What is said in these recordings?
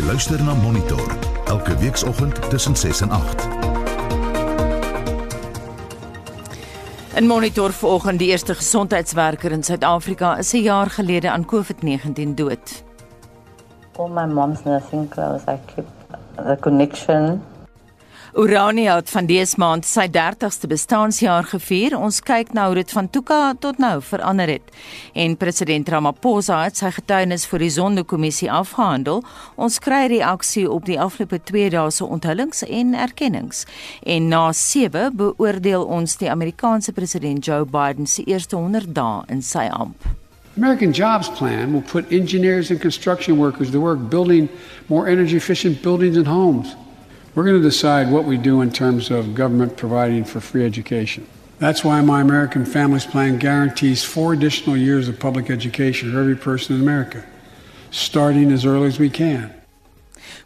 Jy luister na Monitor elke weekoggend tussen 6 en 8. In Monitor vanoggend die eerste gesondheidswerker in Suid-Afrika is 'n jaar gelede aan COVID-19 dood. all my mom's nursing clothes. I keep the connection. Urania het van dese maand sy 30ste bestaanjaar gevier. Ons kyk nou hoe dit van Tuka tot nou verander het. En president Ramaphosa het sy getuienis vir die Sondekommissie afgehandel. Ons kry reaksie op die afgelope 2 dae se onthullings en erkennings. En na 7 beoordeel ons die Amerikaanse president Joe Biden se eerste 100 dae in sy amp. American Jobs Plan will put engineers and construction workers to work building more energy efficient buildings and homes. We're going to decide what we do in terms of government providing for free education. That's why my American Families Plan guarantees four additional years of public education for every person in America, starting as early as we can.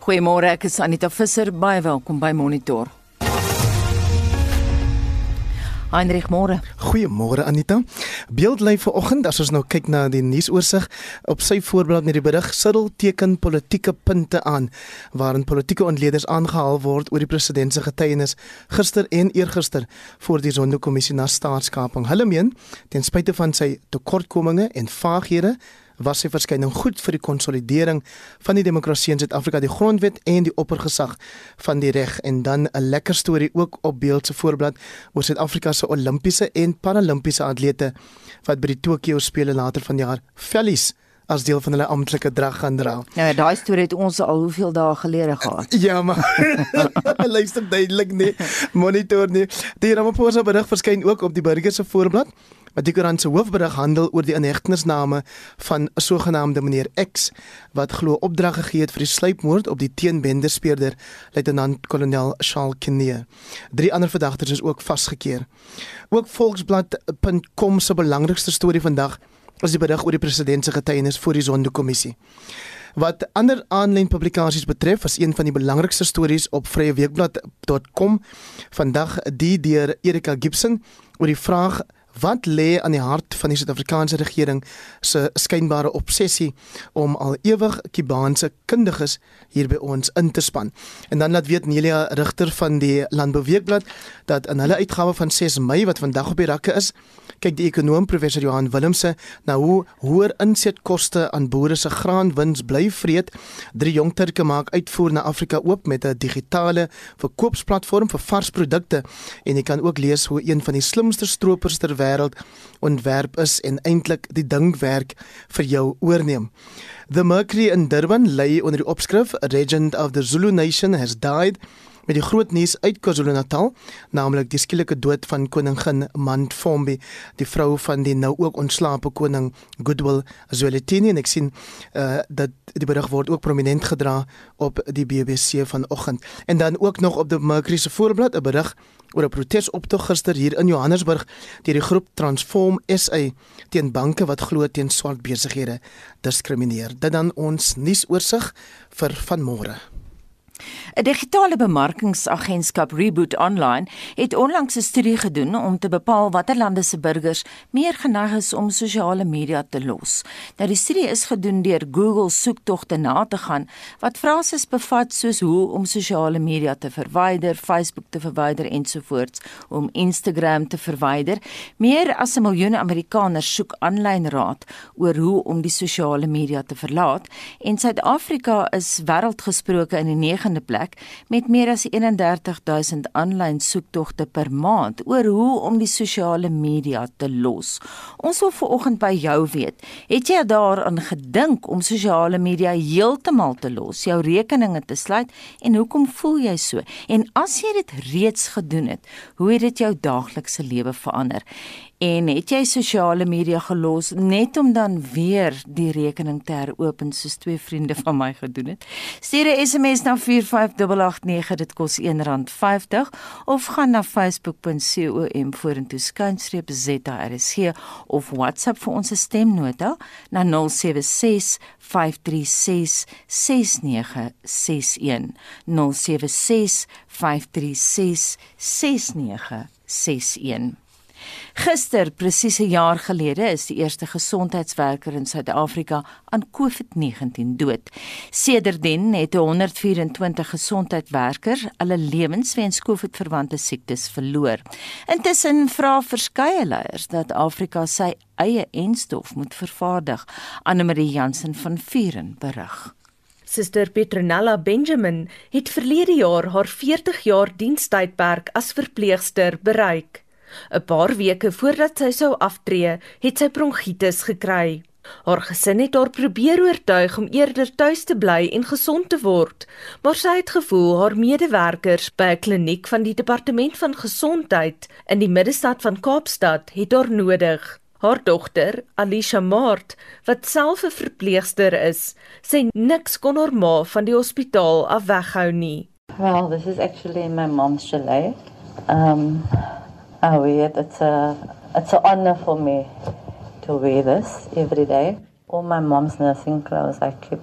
Goeiemôre, ek is Anita Visser. Baie welkom by Monitor. Heinrich Môre. Goeiemôre Anita. Beeld lê vanoggend as ons nou kyk na die nuusoorsig op sy voorblad met die berig Siddel teken politieke punte aan waarin politieke ontleeders aangehaal word oor die president se getuienis gister en eergister voor die Sonderkommissie na staatskaping. Hulle meen ten spyte van sy tekortkominge en vaaghede was sy verskyning goed vir die konsolidering van die demokrasie in Suid-Afrika, die grondwet en die oppergesag van die reg en dan 'n lekker storie ook op beeld se voorblad oor Suid-Afrika se Olimpiese en Paralimpiese atlete wat by die Tokio spele later vanjaar vellies as deel van hulle amptelike drag gaan dra. Nou ja, daai storie het ons al hoeveel dae gelede gehad. Ja, maar luister duidelik nie. Monitor nie. Die Ramaphosa berig verskyn ook op die burger se voorblad. Maar die koerant se hoofberig handel oor die inhegtenisname van 'n sogenaamde meneer X wat glo opdrag gegee het vir die sluipmoord op die teenbenderspeurder luitenant-kolonel Charles Kinnear. Drie ander verdagtes is ook vasgekeer. Ook Volksblad.com se belangrikste storie vandag is die berig oor die president se getuienis voor die Sonderkommissie. Wat ander aanlyn publikasies betref, is een van die belangrikste stories op vryeweekblad.com vandag die deur Erika Gibson oor die vraag Wat lê aan die hart van die Suid-Afrikaanse regering se skynbare obsessie om al ewig Kubaanse kundiges hier by ons in te span? En dan laat weet Nelia Rigter van die Landbouweekblad dat in hulle uitgawe van 6 Mei wat vandag op die rakke is, kyk die ekonom professor Johan Willemse na hoe hoër insetkoste aan boere se graanwins bly vreet. Drie jong Turke maak uitvoer na Afrika oop met 'n digitale verkoopsplatform vir vars produkte en jy kan ook lees hoe een van die slimste stroopers ter wêreld ontwerp is en eintlik die dingwerk vir jou oorneem. The Mercury in Durban lê onder die opskrif A Regent of the Zulu Nation has died met die groot nuus uit KwaZulu-Natal, naamlik die skielike dood van koningin Mantfombi, die vrou van die nou ook ontslape koning Goodwill Zwelithini en ek sien uh, dat die berig word ook prominent gedra op die BBC vanoggend. En dan ook nog op die Mercury se voorblad 'n berig oor 'n protesoptog gister hier in Johannesburg deur die groep Transform SA teen banke wat glo teen swart besighede diskrimineer. Dit dan ons nuusoorseig vir vanmôre. 'n Digitale bemarkingsagentskap Reboot Online het onlangs 'n studie gedoen om te bepaal watter lande se burgers meer geneig is om sosiale media te los. Nou die studie is gedoen deur Google soektogte na te gaan wat frases bevat soos hoe om sosiale media te verwyder, Facebook te verwyder ensovoorts, om Instagram te verwyder. Meer as 'n miljoen Amerikaners soek aanlyn raad oor hoe om die sosiale media te verlaat en Suid-Afrika is wêreldgesproke in die 9de plek met meer as 31000 aanlyn soektogte per maand oor hoe om die sosiale media te los. Ons wil vanoggend by jou weet, het jy daaraan gedink om sosiale media heeltemal te los, jou rekeninge te sluit en hoekom voel jy so? En as jy dit reeds gedoen het, hoe het dit jou daaglikse lewe verander? En het jy sosiale media gelos net om dan weer die rekening te heropen soos twee vriende van my gedoen het? Stuur 'n SMS na 45889, dit kos R1.50 of gaan na facebook.com vorentoe skynstreep ZRC of WhatsApp vir ons stemnota na 076 536 6961 076 536 6961 Gister, presies 'n jaar gelede, is die eerste gesondheidswerker in Suid-Afrika aan COVID-19 dood. Sedertdien het 124 gesondheidswerkers hulle lewens weens COVID-verwante siektes verloor. Intussen vra verskeie leiers dat Afrika sy eie enstof moet vervaardig. Anne-Marie Jansen van Vuren berig. Suster Petronella Benjamin het verlede jaar haar 40 jaar dienstydperk as verpleegster bereik. 'n Paar weke voordat sy sou aftree, het sy bronkietis gekry. Haar gesin het haar probeer oortuig om eerder tuis te bly en gesond te word, maar sy het gevoel haar medewerkers by 'n kliniek van die departement van gesondheid in die middestad van Kaapstad het haar nodig. Haar dogter, Alicia Maart, wat self 'n verpleegster is, sê niks kon haar ma van die hospitaal af weghou nie. Well, this is actually my mom's chalet. Um, Wear it. It's a, it's an honor for me to wear this every day. All my mom's nursing clothes, I keep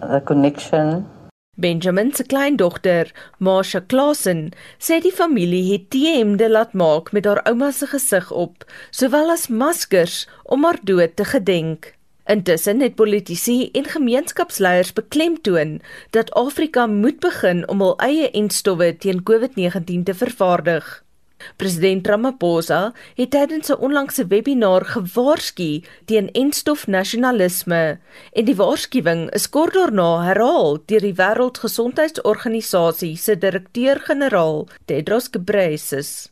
the connection Benjamin se kleindogter, Marsha Klasen, sê die familie het T-hemde laat maak met haar ouma se gesig op, sowel as maskers om haar dood te gedenk. Intussen het politici en gemeenskapsleiers beklemtoon dat Afrika moet begin om hul eie entstowwe teen COVID-19 te vervaardig. President Ramaphosa het tydens 'n onlangse webinar gewaarsku teen enstofnasionalisme en die waarskuwing is kort daarna herhaal deur die Wêreldgesondheidsorganisasie se direkteur-generaal Tedros Ghebreyesus.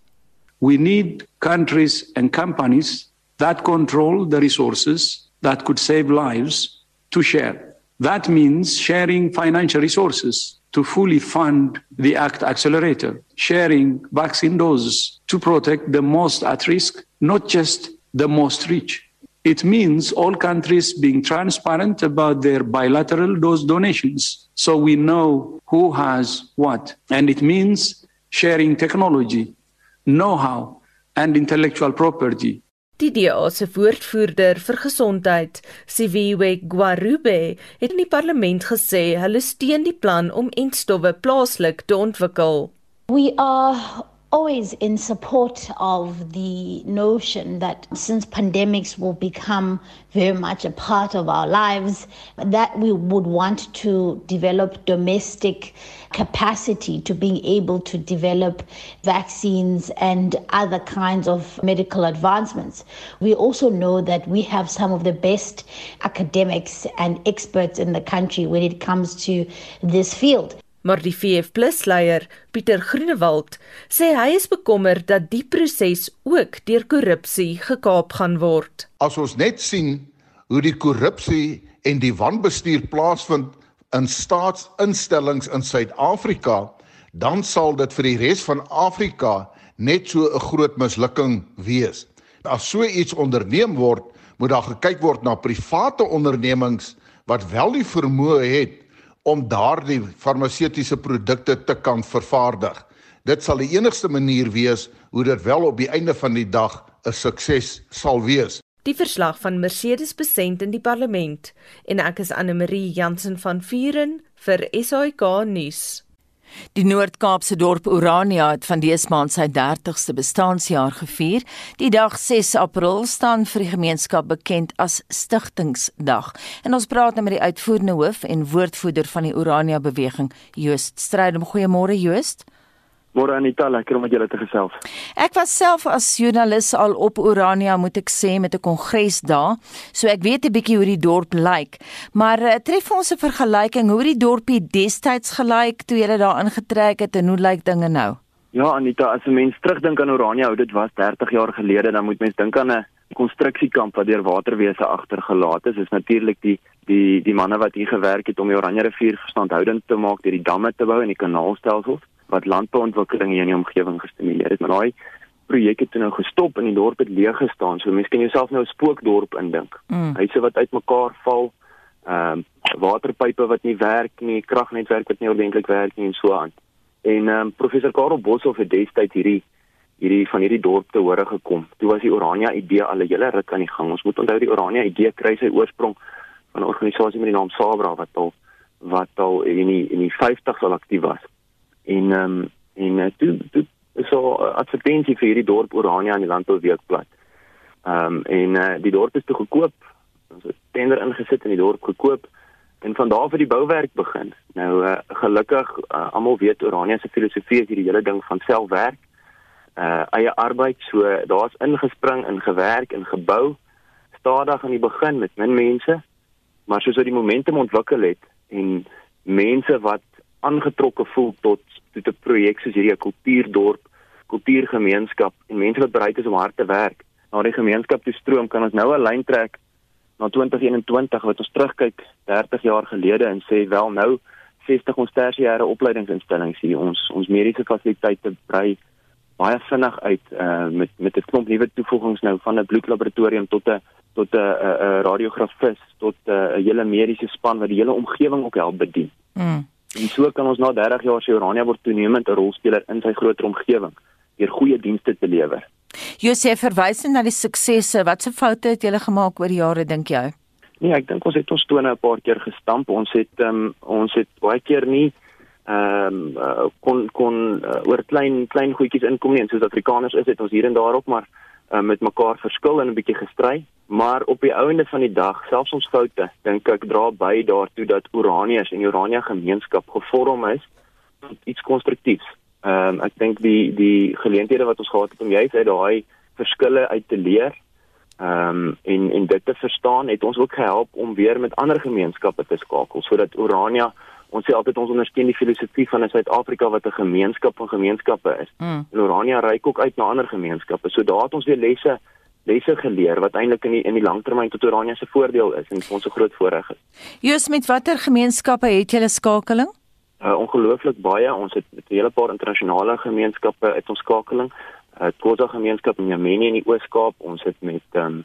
We need countries and companies that control the resources that could save lives to share. That means sharing financial resources to fully fund the ACT accelerator, sharing vaccine doses to protect the most at risk, not just the most rich. It means all countries being transparent about their bilateral dose donations so we know who has what. And it means sharing technology, know how, and intellectual property Die DA se woordvoerder vir gesondheid, Siviwe Gwarube, het in die parlement gesê hulle steun die plan om entstowwe plaaslik te ontwikkel. We are always in support of the notion that since pandemics will become very much a part of our lives, that we would want to develop domestic capacity to being able to develop vaccines and other kinds of medical advancements. We also know that we have some of the best academics and experts in the country when it comes to this field. Maar die VF+ leier, Pieter Groenewald, sê hy is bekommerd dat die proses ook deur korrupsie gekaap gaan word. As ons net sien hoe die korrupsie en die wanbestuur plaasvind in staatsinstellings in Suid-Afrika, dan sal dit vir die res van Afrika net so 'n groot mislukking wees. As so iets onderneem word, moet daar gekyk word na private ondernemings wat wel die vermoë het om daardie farmaseutiese produkte te kan vervaardig. Dit sal die enigste manier wees hoe dit wel op die einde van die dag 'n sukses sal wees. Die verslag van Mercedes Besent in die parlement en ek is Anne Marie Jansen van Vuren vir SAK nuus. Die Noord-Kaapse dorp Orania het van dese maand sy 30ste bestaanjaar gevier. Die dag 6 April staan vir die gemeenskap bekend as Stigtingsdag. En ons praat nou met die uitvoerende hoof en woordvoerder van die Orania beweging, Joost Strydom. Goeiemôre Joost. Môre Anita, lekker om met julle te gesels. Ek was self as joernalis al op Orania, moet ek sê, met 'n kongres daar. So ek weet 'n bietjie hoe die dorp lyk. Maar uh, tref ons 'n vergelyking hoe die dorpie destyds gelyk toe jy daar ingetrek het en hoe lyk dinge nou? Ja Anita, as 'n mens terugdink aan Orania, hoe dit was 30 jaar gelede, dan moet mens dink aan 'n konstruksiekamp wat deur waterwese agtergelaat is. Dit is natuurlik die die die manne wat hier gewerk het om die Oranje rivier verstandhoudend te maak deur die damme te bou en die kanaalstelsels wat landbouontwikkeling hier in die omgewing gestimuleer het. Maar daai projek het nou gestop en die dorp het leeg gestaan. So mense kan jouself nou 'n spookdorp indink. Mm. Huise wat uitmekaar val, ehm um, waterpype wat nie werk nie, kragnetwerk wat nie ordentlik werk nie en so aan. En ehm um, professor Karel Boshoff het destyds hierdie hierdie van hierdie dorp te hore gekom. Toe was die Orania idee al 'n hele ruk aan die gang. Ons moet onthou die Orania idee kry sy oorsprong van 'n organisasie met die naam Sabra wat al wat al in die in die 50's al aktief was en ehm um, en uh, toe toe so advertensie vir hierdie dorp Orania in die Landbou Weekblad. Ehm um, en uh, die dorp is toe gekoop. Ons het tender ingesit in die dorp gekoop en van daar af het die bouwerk begin. Nou uh, gelukkig uh, almal weet Orania se filosofie is hierdie hele ding van selfwerk. Uh eie arbeid, so daar's ingespring en gewerk en gebou stadig aan die begin met min mense, maar soos wat die momentum ontwikkel het en mense wat aangetrokke voel tot tot 'n projek soos hierdie kultuurdorp, kultuurgemeenskap en mense wat bereid is om hard te werk na die gemeenskap toe stroom, kan ons nou 'n lyn trek na 2021 wat ons terugkyk 30 jaar gelede en sê wel nou 60 ons tersiêre opleidingsinstellings hier ons ons mediese fasiliteite brei baie vinnig uit uh, met met 'n klomp nuwe toevoegings nou van 'n bloedlaboratorium tot 'n tot 'n 'n radiografis tot 'n hele mediese span wat die hele omgewing ook help bedien. Mm. En so kan ons na 30 jaar sê Urania word toenemend 'n rolspeler in sy groter omgewing deur goeie dienste te lewer. Josef verwys na die suksesse. Watse foute het julle gemaak oor die jare dink jy? Nee, ek dink ons het ons tone 'n paar keer gestamp. Ons het um, ons het baie keer nie ehm um, uh, kon kon uh, oor klein klein goedjies inkom nie. Soos Afrikaners is dit ons hier en daar op maar uh, met mekaar verskil en 'n bietjie gestry. Maar op die ouende van die dag, selfs ons foute, dink ek dra by daartoe dat Uraniërs en Urania gemeenskap gevorm is tot iets konstruktiefs. Ehm um, ek dink die die geleenthede wat ons gehad het om juist uit daai verskille uit te leer ehm um, en en dit te verstaan het ons ook gehelp om weer met ander gemeenskappe te skakel sodat Urania ons sê altyd ons ondersteun die filosofie van 'n Suid-Afrika wat 'n gemeenskap van gemeenskappe is. Mm. En Urania reik ook uit na ander gemeenskappe. So daar het ons weer lesse lesse geleer wat eintlik in die in die langtermyn tot Urania se voordeel is en vir ons 'n groot voordeel is. Jy's met watter gemeenskappe het jy 'n skakeling? Uh, ongelooflik baie. Ons het met 'n hele paar internasionale gemeenskappe uit ons skakeling. Uh Khoza gemeenskap in Yemeni in die Oos-Kaap. Ons het met um,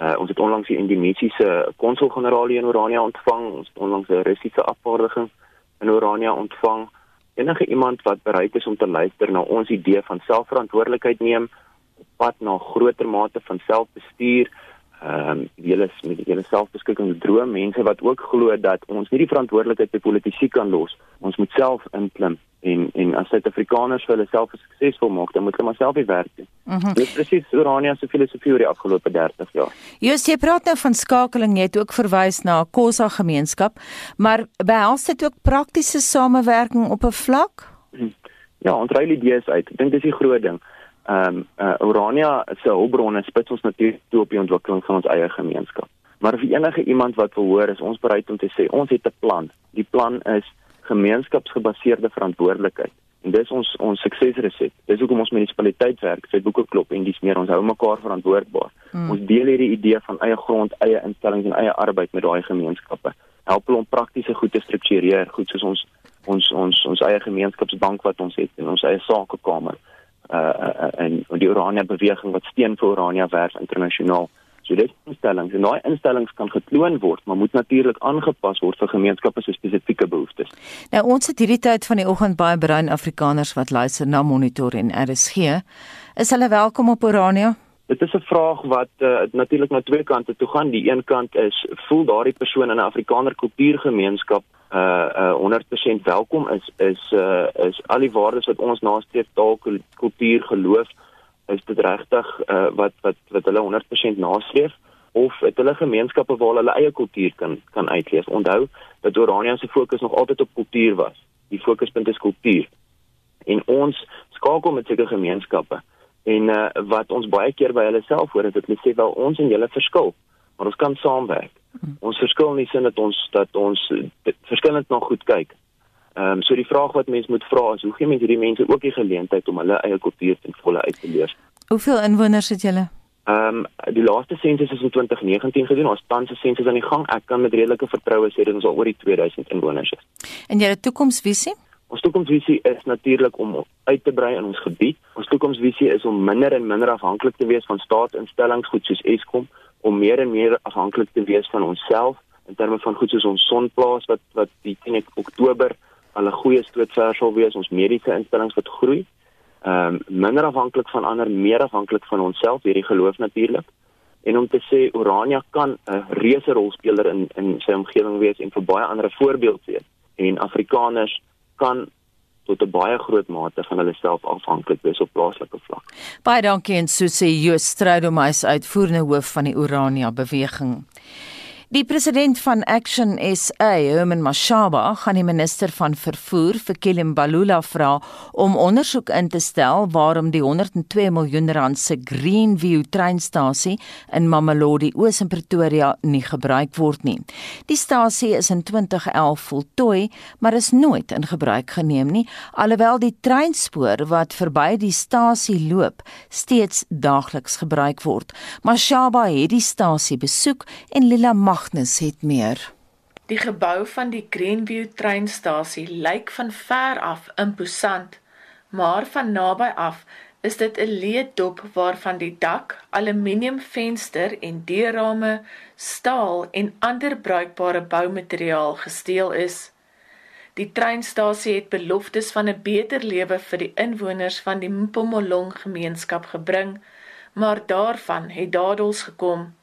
uh ons het onlangs die Indonesiese konsul-generaal in Urania ontvang. Ons het onlangs 'n Russiese afvaardiging in Urania ontvang. Enige iemand wat bereid is om te luister na ons idee van selfverantwoordelikheid neem op pad na groter mate van selfbestuur, ehm um, julle met die hele selfbeskikking droom, mense wat ook glo dat ons nie die verantwoordelikheid by politici kan los. Ons moet self inklim en en as Suid-Afrikaners vir hulle self suksesvol maak, dan moet hulle maar self die werk doen. Mm -hmm. Dis presies Urania se filosofie oor die afgelope 30 jaar. Jy sê praat nou van skakeling, jy het ook verwys na 'n Khoza gemeenskap, maar behels dit ook praktiese samewerking op 'n vlak? Ja, ons ry idees uit. Ek dink dis die groot ding. Ehm um, uh, Urania se hulpbronne spits ons natuurlik toe op die ontwikkeling van ons eie gemeenskap. Maar vir enige iemand wat wil hoor, is ons bereid om te sê ons het 'n plan. Die plan is gemeenskapsgebaseerde verantwoordelikheid. En dis ons ons suksesresept. Dis hoekom ons munisipaliteit werk, sy boeke klop en dis meer ons hou mekaar verantwoordbaar. Mm. Ons deel hierdie idee van eie grond, eie instellings en eie arbeid met daai gemeenskappe. Help hulle om praktiese goed te struktureer, goed soos ons ons ons ons eie gemeenskapsbank wat ons het en ons eie sakekamer. Uh, uh en die Urania beweging wat steen vir Urania werf internasionaal. So dit instellings en daai instellings kan gekloon word, maar moet natuurlik aangepas word vir gemeenskappe se spesifieke behoeftes. Nou ons het hierdie tyd van die oggend baie bruin Afrikaners wat luister na Monitor en RSG. Is hulle welkom op Orania? Dit is 'n vraag wat uh, natuurlik na twee kante toe gaan. Die een kant is voel daardie persoon in 'n Afrikaner kultuurgemeenskap uh uh 100% welkom is is uh is al die waardes wat ons nastreef taal kultuur geloof is dit regtig uh, wat wat wat hulle 100% nastreef of het hulle gemeenskappe waar hulle eie kultuur kan kan uitleef. Onthou dat Orania se fokus nog altyd op kultuur was. Die fokuspunt is kultuur. En ons skakel met sulke gemeenskappe en uh, wat ons baie keer by hulle self hoor is dat hulle sê wel ons en julle verskil, maar ons kan saamwerk. Hmm. Ons verskil nie sin dat ons dat ons verskillend na goed kyk. Ehm um, so die vraag wat mense moet vra is hoe gee mense hierdie mense ook die geleentheid om hulle eie kultuur ten volle uit te leef? Hoeveel inwoners het julle? Ehm um, die laaste sensus is in 2019 gedoen. Ons tans se sensus aan die gang. Ek kan met redelike vertroue sê dat ons al oor die 2000 inwoners is. En julle toekomsvisie? Ons toekomsvisie is natuurlik om uit te brei in ons gebied. Ons toekomsvisie is om minder en minder afhanklik te wees van staatsinstellings goed soos Eskom, om meer en meer afhanklik te wees van onsself in terme van goed soos ons sonplaas wat wat die 10 Oktober 'n goeie stootver sal wees ons mediese instellings wat groei. Ehm um, minder afhanklik van ander, meer afhanklik van onsself, hierdie geloof natuurlik. En om te sê Urania kan 'n reuse rolspeler in in sy omgewing wees en vir baie ander voorbeeld wees. En Afrikaners kan tot 'n baie groot mate van hulle self afhanklik wees op plaaslike vlak. Baie dankie en so sê Joos Strydom hy uitvoerende hoof van die Urania beweging. Die president van Action SA, Herman Mashaba, gaan die minister van vervoer, Fikile Mbalula, vra om ondersoek in te stel waarom die 102 miljoen rand se Greenview treinstasie in Mamelodi Oos in Pretoria nie gebruik word nie. Die stasie is in 2011 voltooi, maar is nooit in gebruik geneem nie, alhoewel die treinspoor wat verby die stasie loop steeds daagliks gebruik word. Mashaba het die stasie besoek en Lila Magnus het meer. Die gebou van die Greenview treinstasie lyk van ver af imposant, maar van naby af is dit 'n leedop waarvan die dak, aluminiumvenster en deurrame, staal en ander bruikbare boumateriaal gesteel is. Die treinstasie het beloftes van 'n beter lewe vir die inwoners van die Mpomolong gemeenskap gebring, maar daarvan het dadels gekom.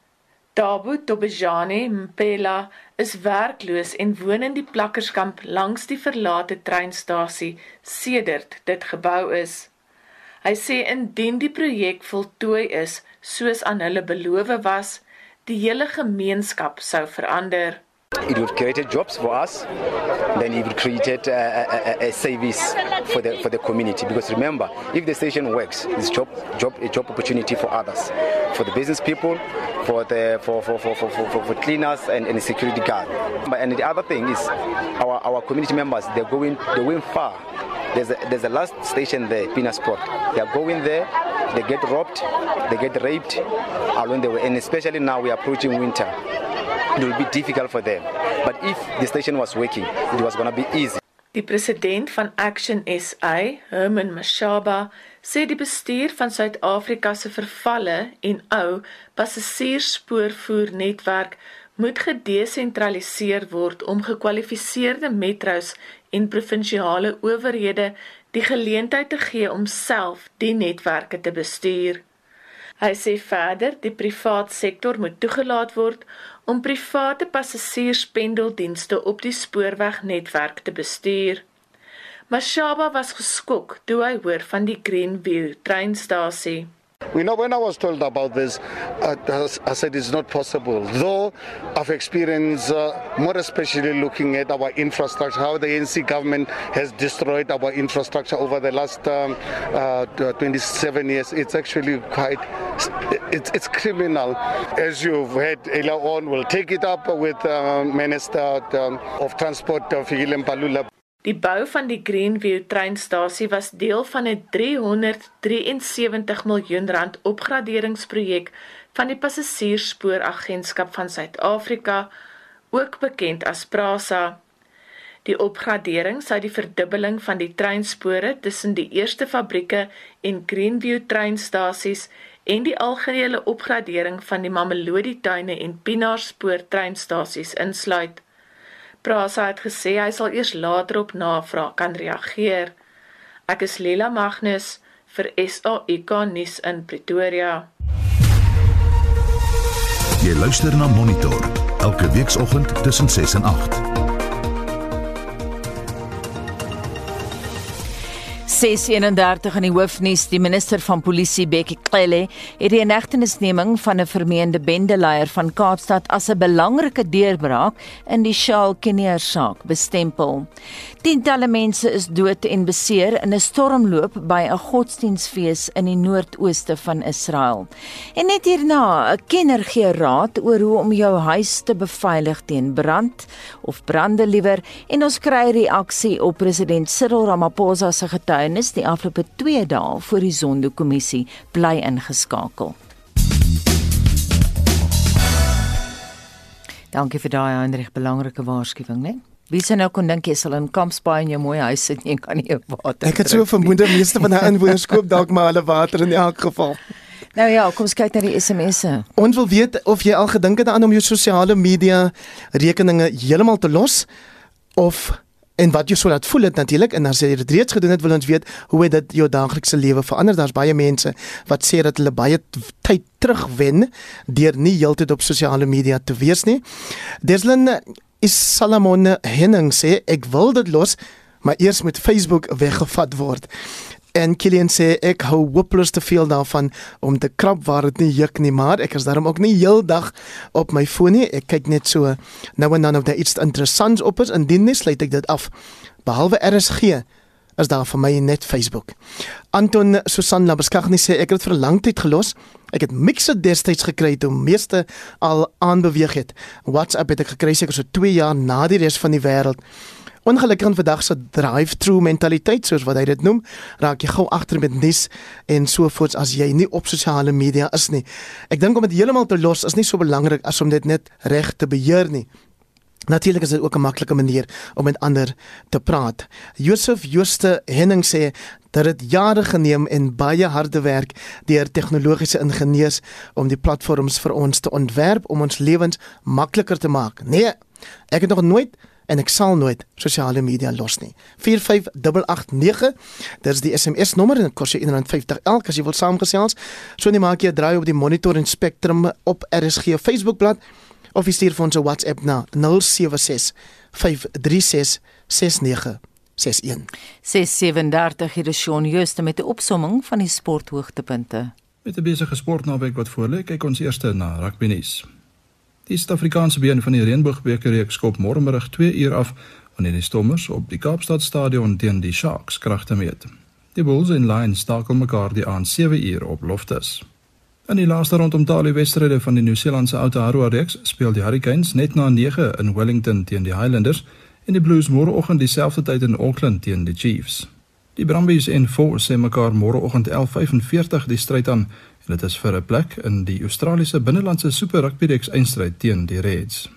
Dabu Tobejane Mpela is werkloos en woon in die plakkerskamp langs die verlate treinstasie sedert dit gebou is. Hy sê indien die projek voltooi is soos aan hulle beloof was, die hele gemeenskap sou verander. It would create jobs for us, then it would create a, a, a, service for the for the community. Because remember, if the station works, it's job job a job opportunity for others, for the business people, for the for for for for, for, for cleaners and, and security guard. And the other thing is, our our community members they're going they're going far. There's a, there's a last station there, Pinasport. They are going there, they get robbed, they get raped along the way, and especially now we are approaching winter. It will be difficult for them. But if the station was working, it was going to be easy. Die president van Action SA, Herman Mashaba, sê die bestuur van Suid-Afrika se vervalle en ou passasiersspoorvoernetwerk moet gedesentraliseer word om gekwalifiseerde metro's en provinsiale owerhede die geleentheid te gee om self die netwerke te bestuur. Hy sê verder die privaat sektor moet toegelaat word om private passasierspendeldienste op die spoorwegnetwerk te bestuur. Mashaba was geskok toe hy hoor van die Greenview treinstasie. We know when I was told about this, uh, I said it's not possible. Though I've experienced, uh, more especially looking at our infrastructure, how the ANC government has destroyed our infrastructure over the last um, uh, 27 years. It's actually quite, it's, it's criminal. As you've heard earlier on, we'll take it up with uh, Minister um, of Transport, uh, Fikile Mpalula. Die bou van die Greenview treinstasie was deel van 'n 373 miljoen rand opgraderingsprojek van die Passasiersspooragentskap van Suid-Afrika, ook bekend as PRASA. Die opgradering sou die verdubbeling van die treinspore tussen die eerste fabrieke en Greenview treinstasies en die algehele opgradering van die Mamelodi tuine en Pinaar spoor treinstasies insluit. Prasa het gesê hy sal eers later op navraag kan reageer. Ek is Lela Magnus vir SAK nuus in Pretoria. Jy luister na Monitor elke weekoggend tussen 6 en 8. 631 in die hoofnuus die minister van polisie Bekkie Cele het die inhegtenisneming van 'n vermeende bendeleier van Kaapstad as 'n belangrike deurbraak in die Shaal Kinnear saak bestempel. Tientalle mense is dood en beseer in 'n stormloop by 'n godsdiensfees in die noordooste van Israel. En net hierna, 'n kenner gee raad oor hoe om jou huis te beveilig teen brand of brande liewer en ons kry reaksie op president Cyril Ramaphosa se getuie getuienis die afgelope 2 dae voor die Zondo-kommissie bly ingeskakel. Dankie vir daai Hendrik belangrike waarskuwing, né? Wie sien nou kon dink jy sal in Kampsbaai in jou mooi huis sit en kan nie water. Ek het so vermoed die meeste van die inwoners koop dalk maar hulle water in elk geval. Nou ja, kom kyk na die SMS'e. Ons wil weet of jy al gedink het aan om jou sosiale media rekeninge heeltemal te los of en wat jy sou laat voel dit natuurlik en as jy dit reeds gedoen het wil ons weet hoe het dit jou daaglikse lewe verander daar's baie mense wat sê dat hulle baie tyd terugwen deur nie heeltyd op sosiale media te wees nie Deslin is Salomon Henning sê ek wil dit los maar eers moet Facebook weggevat word. En Kilian sê ek hou hopeloos te veel daarvan om te krap waar dit nie juk nie, maar ek is daarom ook nie heeldag op my foon nie. Ek kyk net so nou en dan of daar iets interessants op is. Indien nie, sluit ek dit af. Behalwe RSG is daar vir my net Facebook. Anton Susan Labeskagni sê ek het vir 'n lang tyd gelos. Ek het Mixer destyds gekry toe meeste al aanbeweeg het. WhatsApp het ek gekry seker so 2 jaar na die res van die wêreld. Ongelukkig in vandag se drive-through mentaliteit soos wat hy dit noem, raak jy gou agter met nuus en sovoorts as jy nie op sosiale media is nie. Ek dink om dit heeltemal te los is nie so belangrik as om dit net reg te beheer nie. Natuurlik is dit ook 'n maklike manier om met ander te praat. Josef Jooste Henning sê dat dit jare geneem en baie harde werk deur tegnologiese ingenieurs om die platforms vir ons te ontwerp om ons lewens makliker te maak. Nee, ek het nog nooit en ek sal nooit sosiale media los nie. 45889. Dit is die SMS nommer en dit kos jou R1.50 elk as jy wil saamgesels. So net maak jy 'n draai op die Monitor en Spectrum op RSG Facebookblad of jy stuur vir ons 'n WhatsApp na 076 536 6961. 637 hier is Shaun Jooste met 'n opsomming van die sporthoogtepunte. Met 'n besige sportnaweek wat voorlê, kyk ons eers na rugby nuus. Die Suid-Afrikaanse been van die Reënboogbeker reeks skop môremiddag 2 uur af wanneer die Stormers op die Kaapstad Stadion teen die Sharks kragte meet. Die Bulls en Lions stakel mekaar die aand 7 uur op Loftus. In die laaste rondom talie wedstryde van die Nieu-Seelandse Aotearoa reeks speel die Hurricanes net na 9 in Wellington teen die Highlanders en die Blues môreoggend dieselfde tyd in Auckland teen die Chiefs. Die Brumbies en Force sê mekaar môreoggend 11:45 die stryd aan en dit is vir 'n plek in die Australiese binnelandse Super Rugby reeks eindstryd teen die Reds.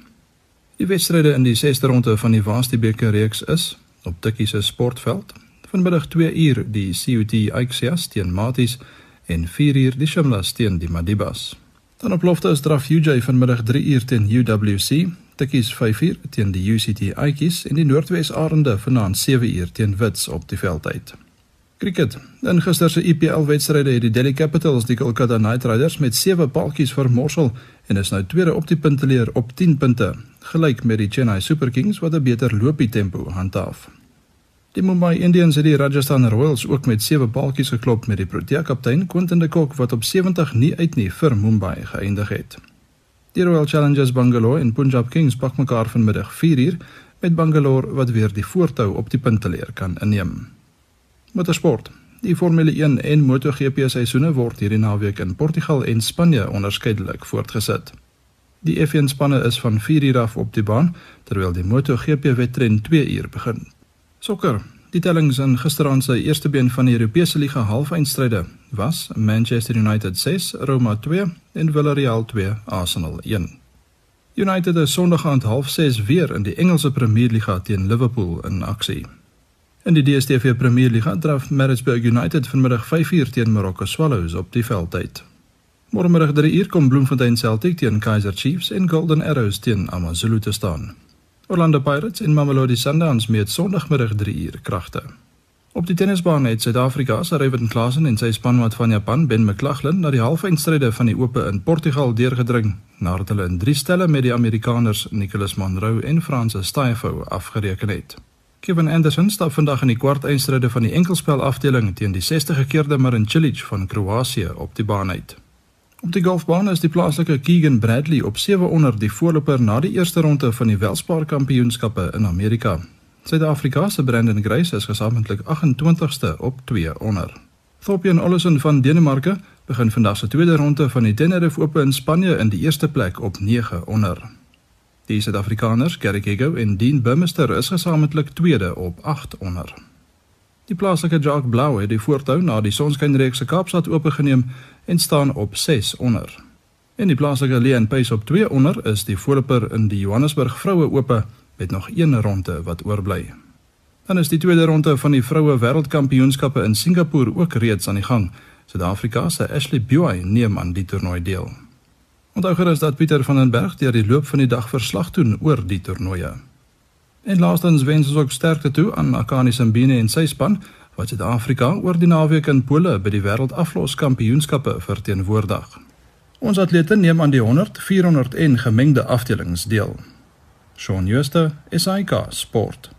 Die wedstryde in die 6de ronde van die Varsity beker reeks is op Tikkie se sportveld vanmiddag 2 uur die CUT Axias teen Maties en 4 uur die Shimlas teen die Madibas. Dan op lofte is draf UJ vanmiddag 3 uur teen UWC, Tikkies 5 uur teen die UCT Aikies en die Noordwes Arende vanaand 7 uur teen Wits op die veldheid. Cricket. In gister se IPL wedstryde het die Delhi Capitals die Kolkata Knight Riders met 7 paaltjies vermorsel en is nou tweede op die punteleer op 10 punte, gelyk met die Chennai Super Kings wat 'n beter loopie tempo handhaaf. Die Mumbai Indians het die Rajasthan Royals ook met 7 baaltjies geklop met die Protea kaptein Quinton de Kock wat op 70 nie uit nie vir Mumbai geëindig het. Die Royal Challengers Bangalore en Punjab Kings pak mekaar vanmiddag 4uur met Bangalore wat weer die voortou op die punteleer kan inneem. Motorsport. Die Formule 1 en MotoGP seisoene word hierdie naweek in Portugal en Spanje onderskeidelik voortgesit. Die F1 spanne is van 4uur af op die baan terwyl die MotoGP wedren 2uur begin. Sokker. Die tellings in gisteraand se eerste been van die Europese liga halfeindstryde was Manchester United 6, Roma 2 en Villarreal 2, Arsenal 1. United is Sondag aand 06:30 weer in die Engelse Premier Liga teen Liverpool in aksie. In die DStv Premier Liga draf Maritzburg United vanmiddag 5:00 teen Marokko Swallows op die veldtyd. Môremiddag 3:00 kom Bloemfontein Celtic teen Kaizer Chiefs en Golden Arrows teen AmaZulu te staan. Orlando Pirates en Mamelodi Sundowns meet Sondagmiddag 3uur kragte. Op die tennisbaan het Suid-Afrika se Ryan Klassen en sy spanmaat van Japan Ben McLaughlin na die halfeindstryde van die Ope in Portugal deurgedring nadat hulle in 3 stelle met die Amerikaners Nicholas Monroe en Francis Tiafoe afgereken het. Kevin Anderson stap vandag in die kwartfinale van die enkelspel afdeling teen die 60-gekeerde Marin Cilic van Kroasie op die baan uit. Op die golfbaan is die plaaslike Keegan Bradley op 7 onder die voorloper na die eerste ronde van die Welspar Kampioenskappe in Amerika. Suid-Afrika se Brandon Grace is gesamentlik 28ste op 2 onder. Thorbjørn Olesen van Denemarke begin vandag se tweede ronde van die Tenerife Ope in Spanje in die eerste plek op 9 onder. Die Suid-Afrikaners, Gary Kego en Dean Burmester is gesamentlik tweede op 8 onder. Die plaaslike Jacques Blou het die voortou na die Sonskynreeks se Kaapstad oopgeneem en staan op 6 onder. En die plaaslike Leon Pace op 2 onder is die voorloper in die Johannesburg Vroue Ope met nog een ronde wat oorbly. Dan is die tweede ronde van die Vroue Wêreldkampioenskappe in Singapore ook reeds aan die gang. Suid-Afrika se Ashley Buy neem aan die toernooi deel. Onthou gerus dat Pieter van den Berg deur die loop van die dag verslag doen oor die toernooie. En laastens wens ons ook sterkte toe aan Akani Simbine en sy span wat Suid-Afrika oor die naweek in Pole by die wêreldafloskampioenskappe verteenwoordig. Ons atlete neem aan die 100, 400 en gemengde afdelings deel. Shaun Schuster, SAK Sport.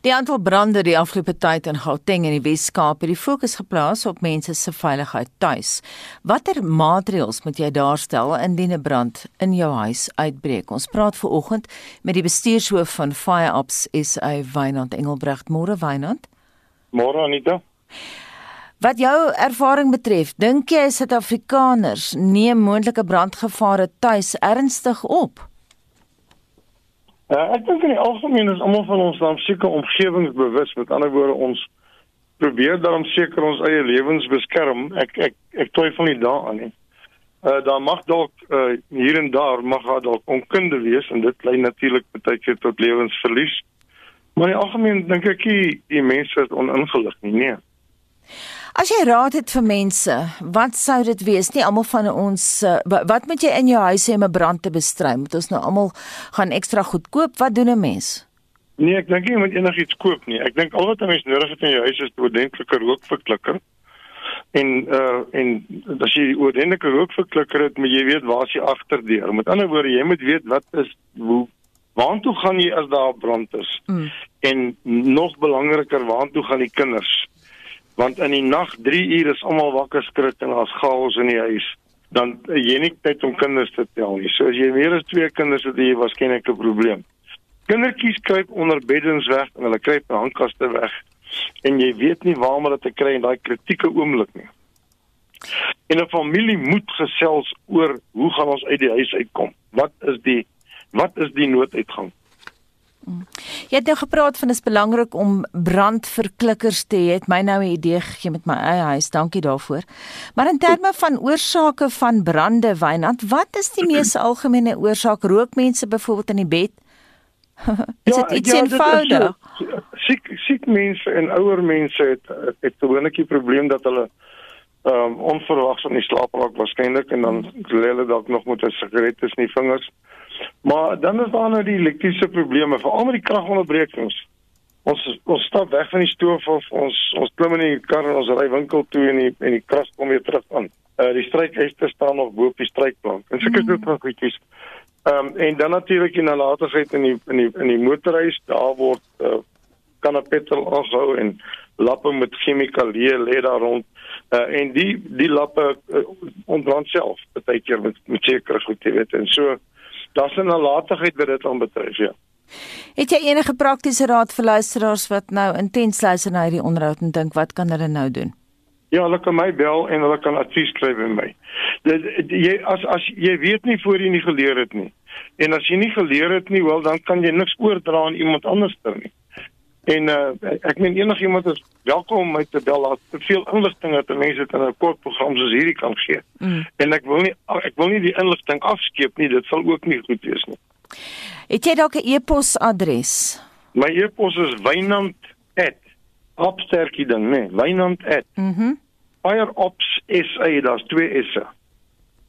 Die aantal brande die afgelope tyd in Gauteng en die Wes-Kaap het die fokus geplaas op mense se veiligheid tuis. Watter maatreëls moet jy daarstel indien 'n brand in jou huis uitbreek? Ons praat ver oggend met die bestuurshoof van FireOps SA Wynand Engelbrecht. Môre Wynand. Môre Anita. Wat jou ervaring betref, dink jy Suid-Afrikaners neem moontlike brandgevare tuis ernstig op? Uh, ek dink in die algemeen is almal van ons dan seker omgewingsbewus. Met ander woorde, ons probeer dan seker ons eie lewens beskerm. Ek ek ek twyfel nie daaraan nie. Uh daar mag dalk uh hier en daar mag daar dalk onkunde wees en dit lei natuurlik baie keer tot lewensverlies. Maar in die algemeen dink ek die, die mense is oningelig nie, nee. As jy raad het vir mense, wat sou dit wees? Nie almal van ons uh, wat moet jy in jou huis hê om 'n brand te bestry? Moet ons nou almal gaan ekstra goed koop? Wat doen 'n mens? Nee, ek dink jy moet enigiets koop nie. Ek dink al wat 'n mens nodig het in jou huis is 'n ordentlike rookverklikker. En uh en as jy 'n ordentlike rookverklikker het, moet jy weet waar jy agterdeur. Met ander woorde, jy moet weet wat is hoe waartoe gaan jy as daar brand is? Mm. En nog belangriker, waartoe gaan die kinders? Want in die nag 3 uur is almal wakker skrik en daar's chaos in die huis dan jy nie tyd om kinders te tel nie. So as jy meer as 2 kinders het, jy waarskynlik 'n probleem. Kindertjies kruip onder beddens weg en hulle kruip by handkaste weg en jy weet nie waar om hulle te kry in daai kritieke oomblik nie. En 'n familie moet gesels oor hoe gaan ons uit die huis uitkom? Wat is die wat is die nooduitgang? Jy het nou gepraat van dis belangrik om brandverklikkers te hê. Het my nou 'n idee gegee met my eie huis. Dankie daarvoor. Maar in terme van oorsake van brande, Wynand, wat is die mees algemene oorsaak? Rook mense byvoorbeeld in die bed? is dit ja, iets ja, eenvoudig? Siek siek mense en ouer mense het het gewoonlik die probleem dat hulle ehm um, onverwags in die slaap raak waarskynlik en dan lê hulle dalk nog met 'n sigaret tussen die vingers. Maar dan is daar nou die elektriese probleme, veral met die kragonderbrekings. Ons ons stap weg van die stoof of ons ons klim in die kar en ons ry winkel toe en die en die krag kom weer terug aan. Uh die strykyster staan nog bo op die strykplank. En seker dit nog goedjies. Ehm um, en dan natuurlik in nalatigheid in die in die in die motorhuis, daar word uh kan 'n petrol aanhou en lappe met chemikalieë lê daar rond. Uh en die die lappe uh, ontbrand self baie keer met met sekere goed, jy weet. En so daar's 'n nalatigheid wat dit aanbetref, ja. Het jy enige praktiese raad vir luisteraars wat nou intens luister na hierdie onderhoud en dink wat kan hulle nou doen? Ja, hulle kan my bel en hulle kan advies kry by my. Dit jy as as jy weet nie voor jy nie geleer het nie. En as jy nie geleer het nie, wel dan kan jy niks oordra aan iemand anders ter nie. En uh, ek meen enigiemand is welkom om my te bel. Daar's te veel inligting wat mense dit in 'n kort program soos hierdie kan gee. Mm. En ek wil nie ek wil nie die inligting afskeep nie. Dit sal ook nie goed wees nie. Het jy dalk 'n e-posadres? My e-pos is wynand@opsterkie ding, nee, wynand@ Mhm. Mm Fireops SA, daar's twee S's.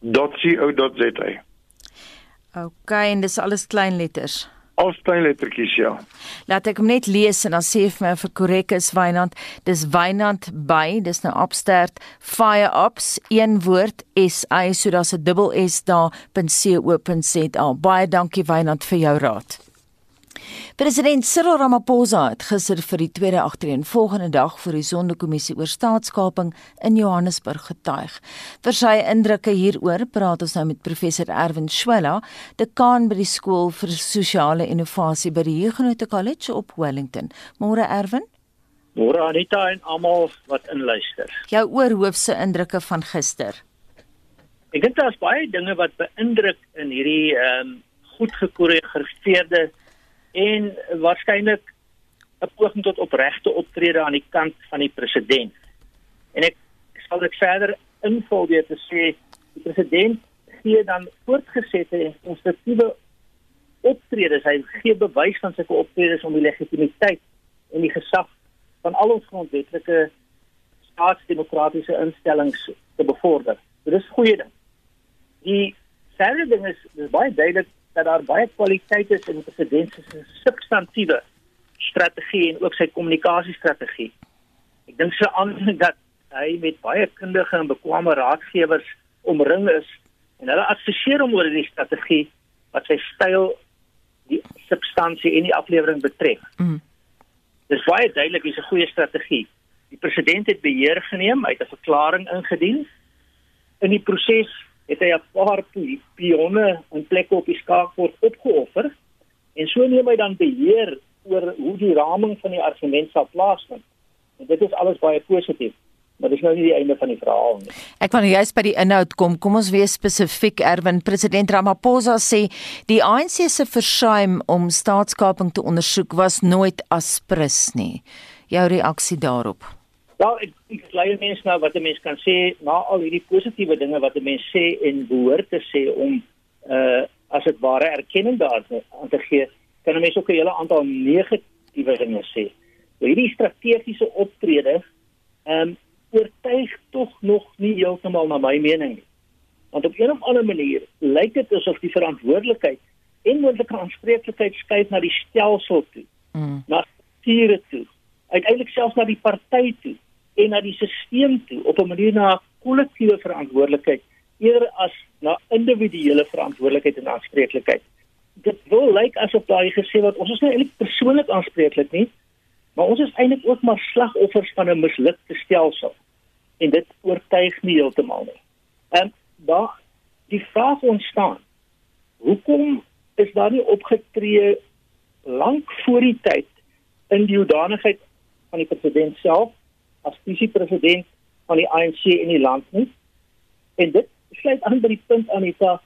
.co.za. OK, en dis alles klein letters. Al klein lettertjies ja. Laat ek hom net lees en dan sê vir my of ek korrek is Wynand. Dis Wynand by, dis nou opstert Fire Ops een woord S I so daar's 'n dubbel S daar.co.za. Baie dankie Wynand vir jou raad. President Cyril Ramaphosa het gister vir die tweede agtereen volgende dag vir die Sondekommissie oor staatskaping in Johannesburg getuig. Vir sy indrukke hieroor praat ons nou met professor Erwin Swela, dekaan by die skool vir sosiale innovasie by die Huguenot College op Wellington. Môre Erwin? Môre Anita en almal wat inluister. Jou oorhoofse indrukke van gister. Ek dink daar's baie dinge wat beïndruk in hierdie ehm um, goed gekoreograveerde en waarskynlik 'n poging tot opregte optrede aan die kant van die president. En ek sal dit verder invul deur te sê die president gee dan voortgesette en konstruktiewe optredes. Hy gee bewys van sy optredes om die legitimiteit en die gesag van al ons grondwetlike staatsdemokratiese instellings te bevorder. Dit is goeie ding. Die derde ding is dis baie duidelik dat daar baie kwaliteite is in die president se substantiëre strategie en ook sy kommunikasiestrategie. Ek dink so aan dat hy met baie kundige en bekwame raadgewers omring is en hulle adviseer hom oor die strategie wat sy styl die substansie en die aflewering betref. Mm. Dis baie duidelik dis 'n goeie strategie. Die president het beheer geneem, hy het 'n verklaring ingedien. In die proses het hy 'n paar pionne in plekke op die skaakbord opgeoffer en so neem hy dan beheer oor hoe die raming van die argument sal plaasvind. En dit is alles baie positief maar dis nou nie die einde van die verhaal nie. Ek wil juist by die inhoud kom. Kom ons wees spesifiek. Erwin, president Ramaphosa sê die ANC se versuim om staatskaping te ondersoek was nooit aspris nie. Jou reaksie daarop? Ja, ek ek lei mense nou wat 'n mens kan sê na al hierdie positiewe dinge wat 'n mens sê en behoort te sê om uh as dit ware erkenning daaraan te gee, kan 'n mens ook 'n hele aantal negatiewe dinge sê. Hierdie strategiese optrede ehm um, oortuig tog nog nie heeltemal na my mening nie. Want op 'n of ander manier lyk dit asof die verantwoordelikheid en moontlike aanspreeklikheid skuif na die stelsel toe. Mm. Na strukture toe. Uiteindelik selfs na die party toe en na die stelsel toe op 'n manier na kollektiewe verantwoordelikheid eerder as na individuele verantwoordelikheid en aanspreeklikheid. Dit wil lyk asof daai gesê word ons is nie eintlik persoonlik aanspreeklik nie, maar ons is eintlik ook maar slagoffers van 'n mislukte stelsel en dit oortuig nie heeltemal nie. En daar die vraag ontstaan. Hoekom is daar nie opgetree lank voor die tyd in die hoedanigheid van die president self as visie-president van die ANC in die land nie? En dit sluit aan by die punt Anita.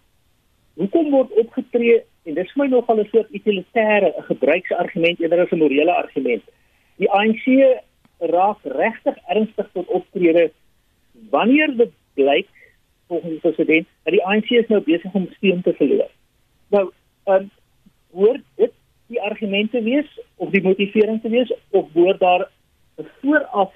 Hoekom word opgetree en dis vir my nogal 'n soort utilitêre, 'n gebruiksargument eerder as 'n morele argument. Die ANC raak regtig ernstig tot optrede wanneer dit blyk volgens die president dat die ANC is nou besig om steun te verloor. Nou, ehm um, hoor dit die argumente wees of die motivering te wees of hoor daar 'n vooraf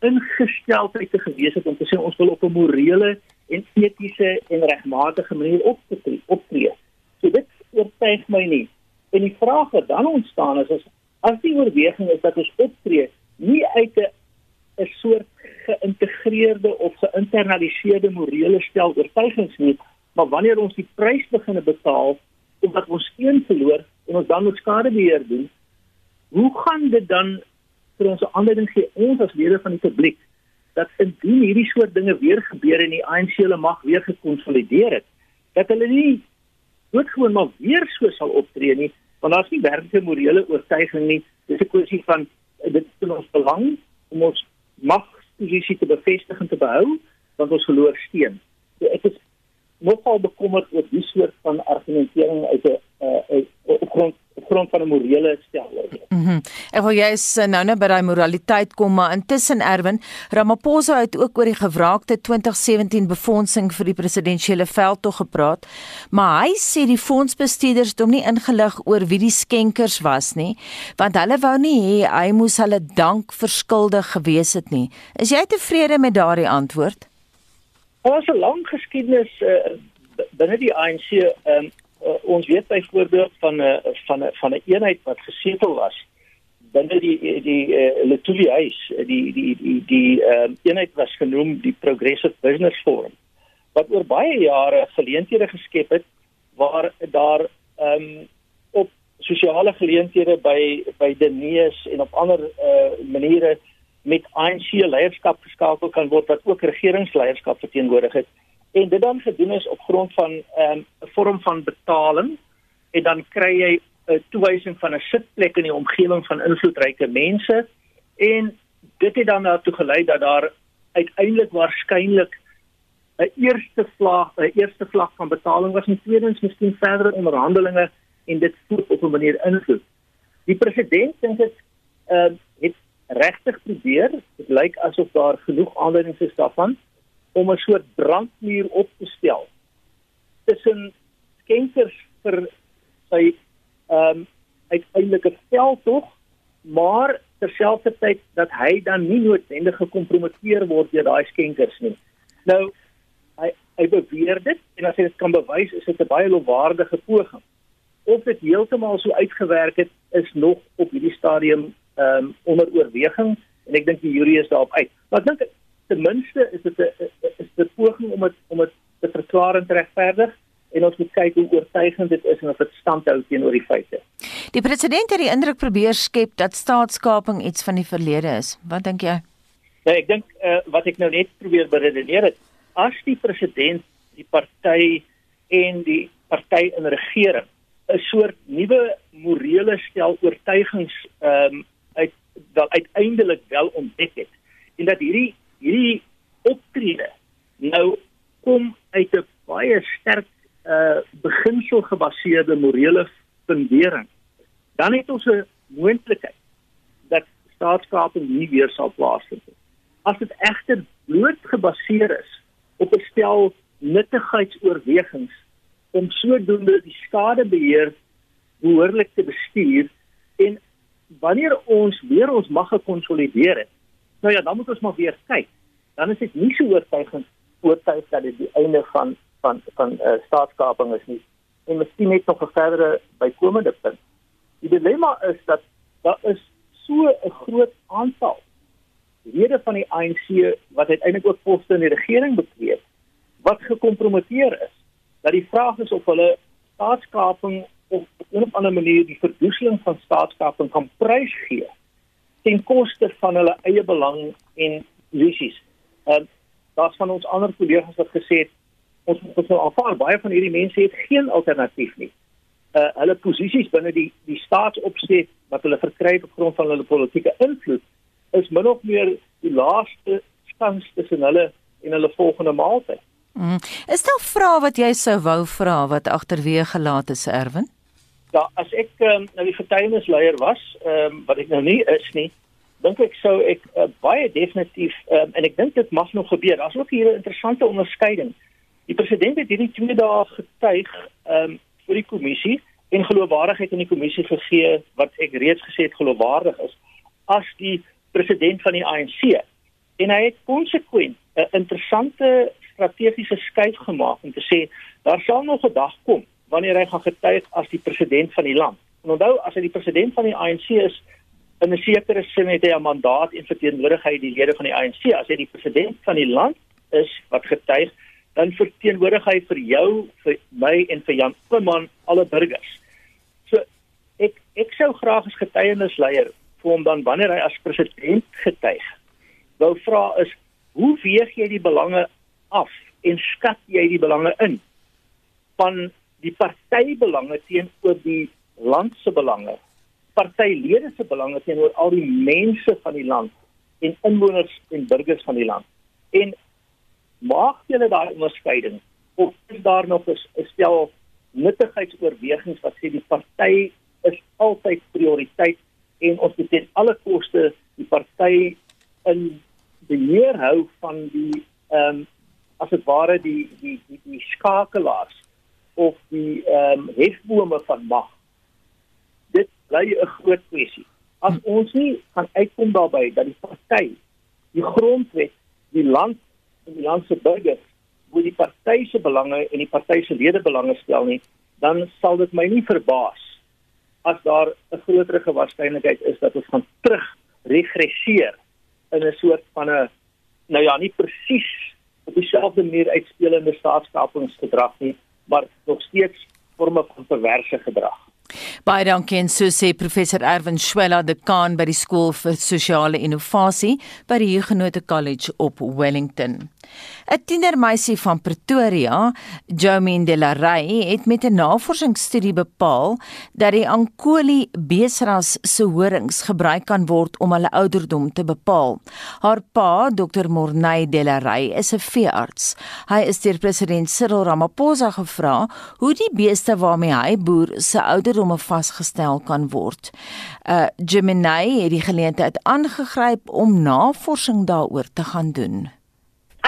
ingesteldheid te gewees het om te sê ons wil op 'n morele en etiese en regmatige manier optree optree. So dit oortuig my nie. En die vraag wat dan ontstaan is is as die oorweging is dat ons optree nie uit 'n 'n soort geïntegreerde of geïnternaliseerde morele stel oortuigings nie, maar wanneer ons die prys begine betaal omdat ons steun verloor en ons dan moet skadebeheer doen, hoe gaan dit dan vir ons 'n aanleiding gee ons as lede van die publiek dat indien hierdie soort dinge weer gebeur en die ANC se mag weer gekonsolideer het, dat hulle nie doodgewoon maar weer so sal optree nie, want daar's nie werklike morele oortuiging nie. Dis 'n kwessie van dit is in ons belang om ons magposisie te bevestig en te behou, want ons verloor steun. So ek is nogal bekommerd oor die soort van argumentering uit 'n uh, op grond op grond van 'n morele stel. Mhm. Mm ek wil jy is nou net by daai moraliteit kom, maar intussen Erwin Ramaphosa het ook oor die gewraakte 2017 befondsing vir die presidentsiële veldtog gepraat, maar hy sê die fondsbestuurders het hom nie ingelig oor wie die skenkers was nie, want hulle wou nie hê hy moes hulle dank verskuldig gewees het nie. Is jy tevrede met daardie antwoord? Ons 'n lang geskiedenis uh, binne die ANC. Um, uh, ons weet byvoorbeeld van 'n uh, van 'n uh, van 'n eenheid wat gesetel was binne die die, uh, Letuli huis. Die die die die uh, eenheid was genoem die Progressive Business Forum wat oor baie jare geleenthede geskep het waar daar um, op sosiale geleenthede by by Denees en op ander uh, maniere met ANC leierskap geskakel kan word wat ook regeringsleierskap verteenwoordig het en dit dan gedoen is op grond van ehm, 'n um, vorm van betaling en dan kry jy 'n toewysing van 'n sitplek in die omgewing van invloedryke mense en dit het dan daartoe gelei dat daar uiteindelik waarskynlik 'n eerste vlak 'n eerste vlak van betaling was en tweedens miskien verdere onderhandelinge en dit voer op 'n manier invloed. Die president dink dit uh, het regtig probeer. Dit lyk asof daar genoeg aanleidings is daarvan om 'n soort brandmuur op te stel tussen skenkers vir sy ehm um, uiteindelike veldtog, maar terselfdertyd dat hy dan nie noodwendig gekompromiteer word deur daai skenkers nie. Nou hy hy beweer dit en as hy dit kan bewys, is dit 'n baie lofwaardige poging. Of dit heeltemal so uitgewerk het, is nog op hierdie stadium ehm um, onder oorweging en ek dink die jury is daarop uit. Maar ek dink ten minste is dit 'n is dit 'n poging om het, om dit te verklaar en te regverdig en ons moet kyk hoe oortuigend dit is en of dit standhou teenoor die feite. Die president het die indruk probeer skep dat staatskaping iets van die verlede is. Wat dink jy? Ja, ek dink uh, wat ek nou net probeer beredeneer het, as die president die party en die party in regering 'n soort nuwe morele stel oortuigings ehm um, uit wel uiteindelik wel ontdek het en dat hierdie hierdie optrede nou kom uit 'n baie sterk uh beginsel gebaseerde morele fundering. Dan het ons 'n moontlikheid dat staatskaping nie weer sal plaasvind. Nie as dit egter bloot gebaseer is op 'n stel nuttigheidsoorwegings om sodoende die skadebeheer behoorlik te bestuur en wanneer ons weer ons mag gekonsolideer het nou ja dan moet ons maar weer kyk. Dan is dit nie so oortuigend oortuig dat dit die einde van van van uh, staatskaping is nie. En miskien net nog 'n verdere bykomende punt. Die dilemma is dat daar is so 'n groot aantal lede van die ANC wat uiteindelik ook poste in die regering bekleed wat gekompromiteer is dat die vraag is of hulle staatskaping of op 'n ander manier die verdoeseling van staatskaping kan prysgee ten koste van hulle eie belang en posisies. Ehm uh, daar's van ons ander kollegas wat gesê het ons moet nou aanvaar baie van hierdie mense het geen alternatief nie. Uh hulle posisies binne die die staatsopset wat hulle verkry op grond van hulle politieke invloed is min of meer die laaste kans tussen hulle en hulle volgende maaltyd. Mm. Is daar vrae wat jy sou wou vra wat agterweë gelaat is, Erwin? Ja, as ek um, nou die getuienisleier was, ehm um, wat ek nou nie is nie, dink ek sou ek uh, baie definitief um, en ek dink dit mag nog gebeur. Daar's ook hier 'n interessante onderskeiding. Die president het hierdie twee dae getuig ehm um, vir die kommissie en geloofwaardigheid in die kommissie gegee wat ek reeds gesê het geloofwaardig is as die president van die ANC. En hy het konsekwent 'n interessante strategiese skuif gemaak om te sê daar sal nog 'n dag kom wanneer hy gaan getuig as die president van die land. En onthou as hy die president van die ANC is in 'n sekere sin het hy 'n mandaat en verteenwoordig hy die lede van die ANC. As hy die president van die land is wat getuig, dan verteenwoordig hy vir jou, vir my en vir Jan Koeman alle burgers. So ek ek sou graag as getuienisleier vir hom dan wanneer hy as president getuig, wou vra is hoe weeg jy die belange af en skat jy die belange in van die partybelange teenoor die land se belange partylede se belange teenoor al die mense van die land en inwoners en burgers van die land. En maak jy daai onderskeiding of is daar nog 'n stel nuttigheidsoorwegings wat sê die party is altyd prioriteit en ons moet ten alle koste die party in beheer hou van die ehm um, as dit ware die die die die skakelaars of die ehm um, hefbome van mag. Dit bly 'n groot kwessie. As ons nie kan uitkom daarbey dat die party die grondwet, die land en die land se burgers wo die party se belange en die party se lede belange stel nie, dan sal dit my nie verbaas as daar 'n groter gewaarskynlikheid is dat ons gaan terug regresseer in 'n soort van 'n nou ja, nie presies op dieselfde manier uitspelende staatskapingsgedrag nie, maar nog steeds vorme van perverse gedrag. Baie dankie en so sê professor Erwin Schwella dekaan by die skool vir sosiale innovasie by die Huguenot College op Wellington. 'n Tienermeisie van Pretoria, Jomin de la Rey, het met 'n navorsingsstudie bepaal dat die Ankoli beesras se horings gebruik kan word om hulle ouderdom te bepaal. Haar pa, Dr Morney de la Rey, is 'n veearts. Hy is deur president Cyril Ramaphosa gevra hoe die beeste waarmee hy boer se ouderdomme vasgestel kan word. Uh Gemini het die geleentheid aangegryp om navorsing daaroor te gaan doen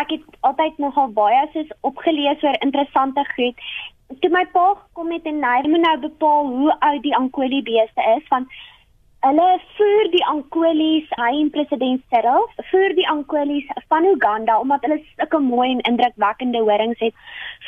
ek het altyd nogal baie soos opgelees oor interessante goed. Toe my pa gekom het en hy moet nou bepaal hoe oud die Ankoli beeste is van hulle voer die Ankolies hy en president Cyril voer die Ankolies van Uganda omdat hulle sulke mooi en indrukwekkende horings het.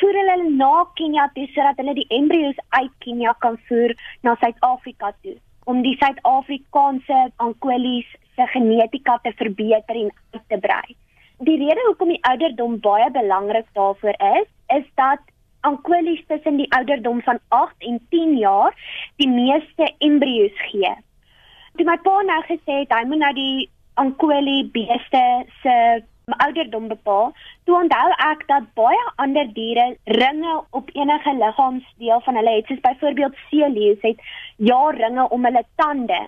Voer hulle na Kenia toe sodat hulle die embryos uit Kenia kan voer na Suid-Afrika toe om die Suid-Afrikaanse Ankolies se genetika te verbeter en uit te brei die rede hoekom die ouderdom baie belangrik daarvoor is, is dat ankolies tussen die ouderdom van 8 en 10 jaar die meeste embrio's gee. Toe my pa nou gesê het hy moet nou die ankolie beeste se ouderdom bepaal, toe onthou ek dat baie ander diere ringe op enige liggaamsdeel van hulle het, soos byvoorbeeld seeleeu's het ja ringe om hulle tande.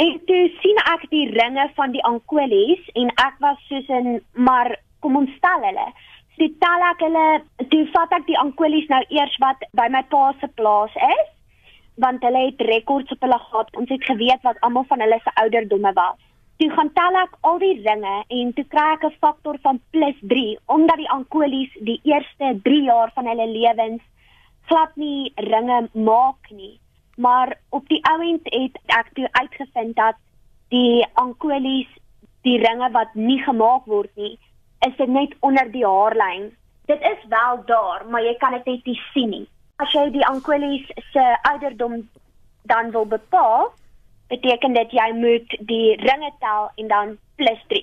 En toe sien ek die ringe van die ankolies en ek was soos in maar kom ons stel hulle. So tel ek hulle, toe vat ek die ankolies nou eers wat by my pa se plaas is, want hulle het rekords op hulle gehad. Ons het geweet wat almal van hulle se ouderdomme was. Toe gaan tel ek al die ringe en toe kry ek 'n faktor van +3 omdat die ankolies die eerste 3 jaar van hulle lewens glad nie ringe maak nie. Maar op die ouend het ek toe uitgevind dat die ankolies die ringe wat nie gemaak word nie is dit net onder die haarlyn. Dit is wel daar, maar jy kan dit net nie sien nie. As jy die ankolies se ouderdom dan wil bepaal, beteken dit jy moet die ringe tel en dan plus 3.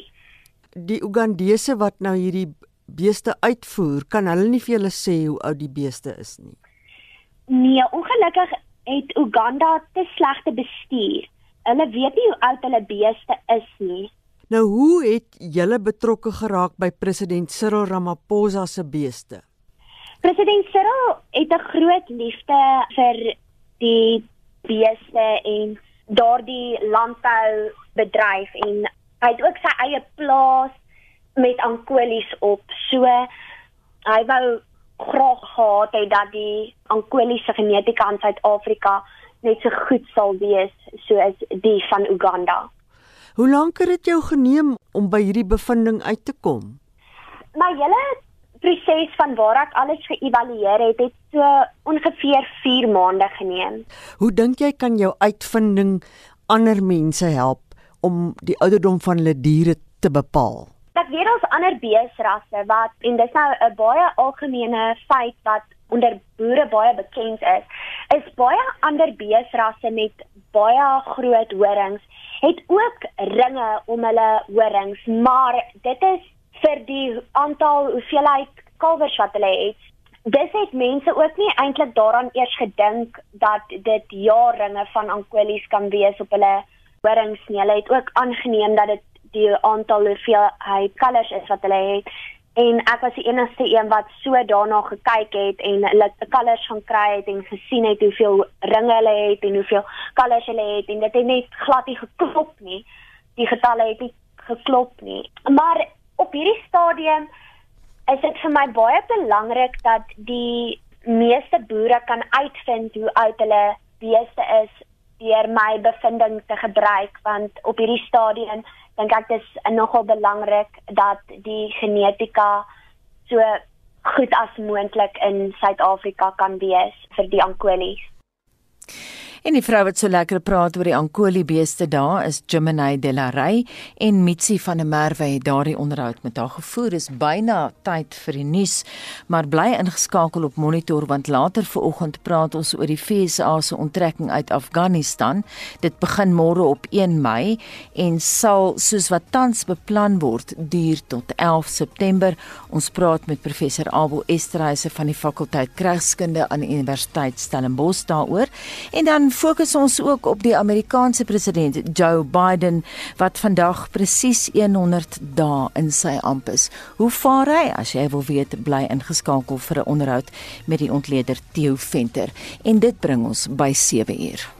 Die Ugandese wat nou hierdie beeste uitvoer, kan hulle nie vir julle sê hoe oud die beeste is nie. Nee, ongelukkig het Uganda te slegte bestuur. Hulle weet nie hoe oud hulle beeste is nie. Nou hoe het julle betrokke geraak by president Cyril Ramaphosa se beeste? President Cyril het 'n groot liefde vir die beeste en daardie landboubedryf en hy het ook sy eie plaas met ankolies op. So hy wou graag gehad het dat die ankoliese genetika in Suid-Afrika net so goed sal wees soos die van Uganda. Hoe lank het dit jou geneem om by hierdie bevinding uit te kom? My hele proses van waar ek alles geëvalueer het, het so ongeveer 4 maande geneem. Hoe dink jy kan jou uitvinding ander mense help om die ouderdom van hulle diere te bepaal? Ek weet ons ander beesrasse wat en dis nou 'n baie algemene feit wat onder boere baie bekend is, is baie ander beesrasse met baie groot horings het ook ringe om hulle horings, maar dit is vir die aantal hoeveelheid kalwers wat hulle het. Dis het mense ook nie eintlik daaraan eers gedink dat dit jaarringe van ankolies kan wees op hulle horings nie. Hulle het ook aangeneem dat dit die aantal hoeveelheid kalvers is wat hulle het en ek was die enigste een wat so daarna gekyk het en hulle kalvers gaan kry het en gesien het hoeveel ringe hulle het en hoeveel kalvers hulle het en dit het net glad nie geklop nie. Die getalle het nie geklop nie. Maar op hierdie stadium is dit vir my baie belangrik dat die meeste boere kan uitvind hoe oud hulle beeste is deur my bevinding te gebruik want op hierdie stadium dink ek dis nogal belangrik dat die genetika so goed as moontlik in Suid-Afrika kan wees vir die ankolies. En die vrou wat so lekker praat oor die Ankoli beeste daar is Gemini Delarey en Mitsi van der Merwe het daardie onderhoud met haar gevoer. Is byna tyd vir die nuus, maar bly ingeskakel op Monitor want later vanoggend praat ons oor die FSA se onttrekking uit Afghanistan. Dit begin môre op 1 Mei en sal soos wat tans beplan word duur tot 11 September. Ons praat met professor Abel Esterhuise van die fakulteit Krygskunde aan die Universiteit Stellenbosch daaroor en dan fokus ons ook op die Amerikaanse president Joe Biden wat vandag presies 100 dae in sy amp is. Hoe vaar hy? As jy wil weet, bly ingeskakel vir 'n onderhoud met die ontleder Theo Venter en dit bring ons by 7 uur.